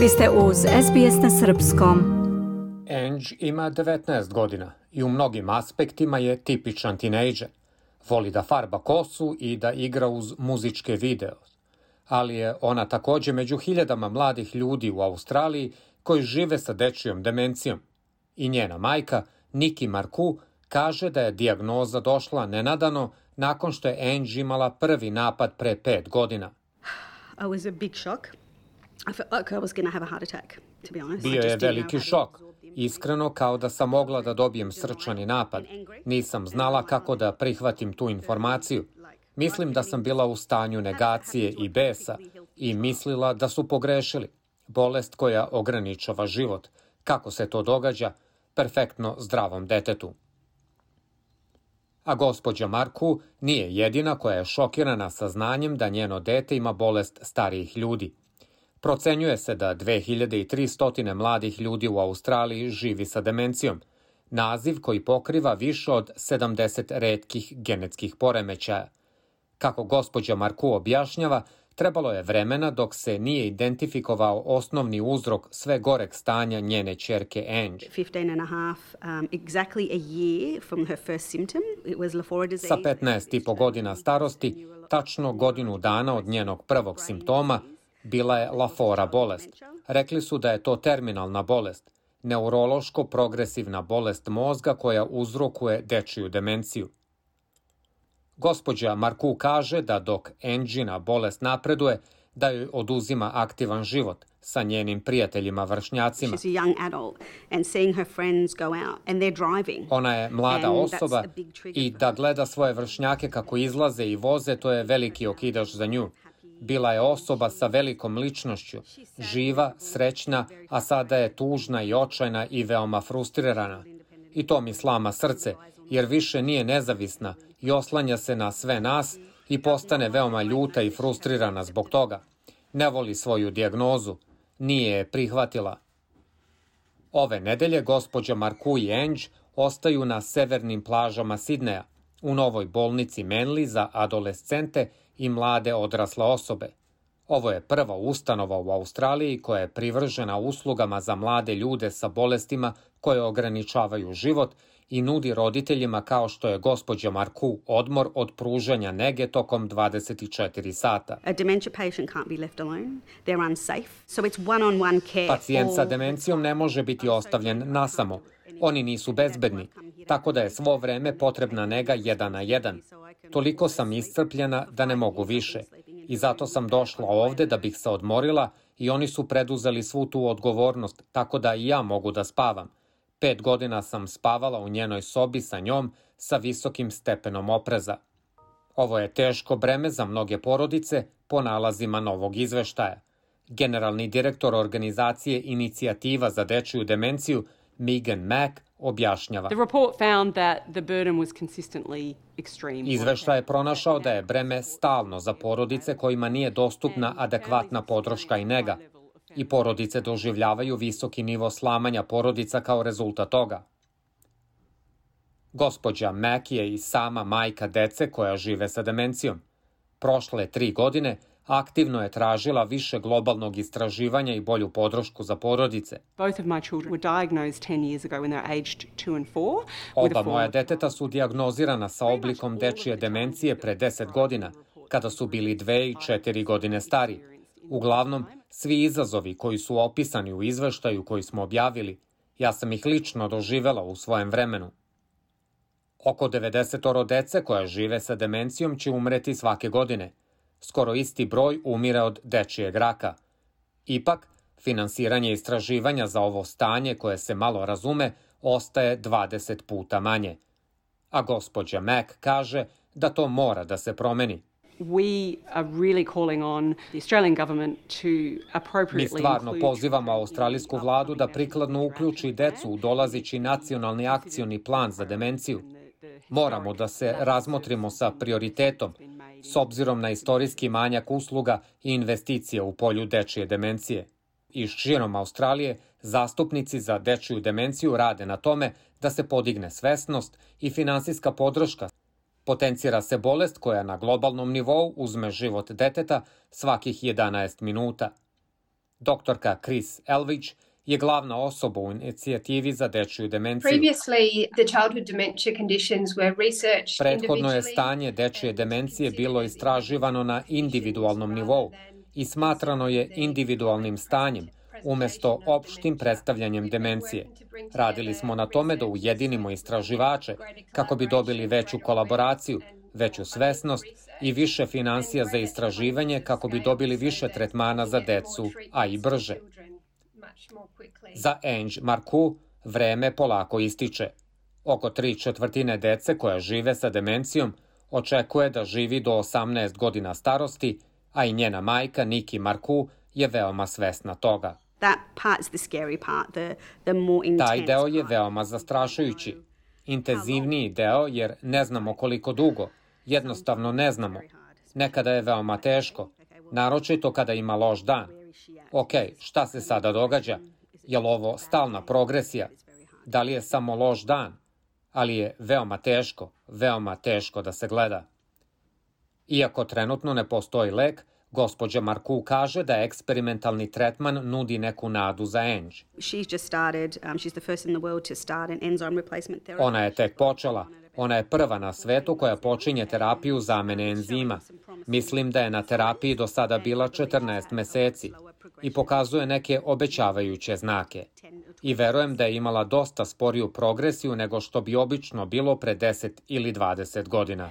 Vi ste uz SBS na Srpskom. Ange ima 19 godina i u mnogim aspektima je tipičan tinejdžer. Voli da farba kosu i da igra uz muzičke video. Ali je ona takođe među hiljadama mladih ljudi u Australiji koji žive sa dečijom demencijom. I njena majka, Niki Marku, kaže da je dijagnoza došla nenadano nakon što je Ange imala prvi napad pre pet godina. I was a big shock. I felt like I was going to have a heart attack, to be honest. Bio je veliki šok. Iskreno, kao da sam mogla da dobijem srčani napad. Nisam znala kako da prihvatim tu informaciju. Mislim da sam bila u stanju negacije i besa i mislila da su pogrešili. Bolest koja ograničava život. Kako se to događa? Perfektno zdravom detetu. A gospođa Marku nije jedina koja je šokirana saznanjem da njeno dete ima bolest starijih ljudi. Procenjuje se da 2300 mladih ljudi u Australiji živi sa demencijom, naziv koji pokriva više od 70 redkih genetskih poremećaja. Kako gospođa Marku objašnjava, trebalo je vremena dok se nije identifikovao osnovni uzrok sve goreg stanja njene čerke Ange. 15 and a half, um, exactly a year from her first symptom. It was Lafora disease. Sa 15 i po godina starosti, tačno godinu dana od njenog prvog simptoma, bila je Lafora bolest. Rekli su da je to terminalna bolest, neurološko progresivna bolest mozga koja uzrokuje dečiju demenciju. Gospođa Marku kaže da dok Engina bolest napreduje, da joj oduzima aktivan život sa njenim prijateljima vršnjacima. Ona je mlada osoba i da gleda svoje vršnjake kako izlaze i voze, to je veliki okidaš za nju. Bila je osoba sa velikom ličnošću, živa, srećna, a sada je tužna i očajna i veoma frustrirana. I to mi slama srce, jer više nije nezavisna i oslanja se na sve nas i postane veoma ljuta i frustrirana zbog toga. Ne voli svoju dijagnozu, nije je prihvatila. Ove nedelje gospođa Marku i Ange ostaju na severnim plažama Sidneja, u novoj bolnici Manly za adolescente i mlade odrasle osobe. Ovo je prva ustanova u Australiji koja je privržena uslugama za mlade ljude sa bolestima koje ograničavaju život i nudi roditeljima kao što je gospođa Marku odmor od pružanja nege tokom 24 sata. A dementia patient can't be left alone. They're unsafe. So it's one-on-one care. Pacijent sa demencijom ne može biti ostavljen nasamo. Oni nisu bezbedni, tako da je svo vreme potrebna nega jedan na jedan. Toliko sam iscrpljena da ne mogu više. I zato sam došla ovde da bih se odmorila i oni su preduzeli svu tu odgovornost, tako da i ja mogu da spavam. Pet godina sam spavala u njenoj sobi sa njom sa visokim stepenom opreza. Ovo je teško breme za mnoge porodice po nalazima novog izveštaja. Generalni direktor organizacije Inicijativa za dečiju demenciju Megan Mack objašnjava. Izveštaj je pronašao da je breme stalno za porodice kojima nije dostupna adekvatna podrška i nega i porodice doživljavaju visoki nivo slamanja porodica kao rezultat toga. Gospođa Mack je i sama majka dece koja žive sa demencijom. Prošle tri godine aktivno je tražila više globalnog istraživanja i bolju podršku za porodice. Both of my children were diagnosed 10 years ago when they were aged 2 and 4 with a Oba moja deteta su dijagnozirana sa oblikom dečije demencije pre 10 godina, kada su bili dve i četiri godine stari. Uglavnom, svi izazovi koji su opisani u izveštaju koji smo objavili, ja sam ih lično doživela u svojem vremenu. Oko 90 dece koja žive sa demencijom će umreti svake godine. Skoro isti broj umire od dečijeg raka. Ipak, finansiranje istraživanja za ovo stanje koje se malo razume ostaje 20 puta manje. A gospođa Mac kaže da to mora da se promeni. we are really calling on the Australian government to Mi appropriately stvarno include pozivamo australijsku vladu da prikladno uključi decu u plan. dolazeći nacionalni akcioni plan za demenciju. Moramo da se razmotrimo sa prioritetom, s obzirom na istorijski manjak usluga i investicije u polju dečije demencije. I širom Australije zastupnici za dečiju demenciju rade na tome da se podigne svesnost i finansijska podrška. Potencira se bolest koja na globalnom nivou uzme život deteta svakih 11 minuta. Doktorka Chris Elvić je glavna osoba u inicijativi za dečiju demenciju. Prethodno je stanje dečije and demencije bilo istraživano na individualnom nivou i smatrano je individualnim stanjem, umesto opštim predstavljanjem demencije. Radili smo na tome da ujedinimo istraživače kako bi dobili veću kolaboraciju, veću svesnost i više financija za istraživanje kako bi dobili više tretmana za decu, a i brže. Za Ange Marku vreme polako ističe. Oko tri četvrtine dece koja žive sa demencijom očekuje da živi do 18 godina starosti, a i njena majka Niki Marku je veoma svesna toga. That part's the scary part, the, the more intense Taj deo je veoma zastrašujući. Intenzivniji deo jer ne znamo koliko dugo, jednostavno ne znamo. Nekada je veoma teško, naročito kada ima loš dan. Ok, šta se sada događa? Je li ovo stalna progresija? Da li je samo loš dan? Ali je veoma teško, veoma teško da se gleda. Iako trenutno ne postoji lek, gospođa Marku kaže da eksperimentalni tretman nudi neku nadu za um, therapy. Ona je tek počela. Ona je prva na svetu koja počinje terapiju zamene enzima. Mislim da je na terapiji do sada bila 14 meseci i pokazuje neke obećavajuće znake. I verujem da je imala dosta sporiju progresiju nego što bi obično bilo pre 10 ili 20 godina.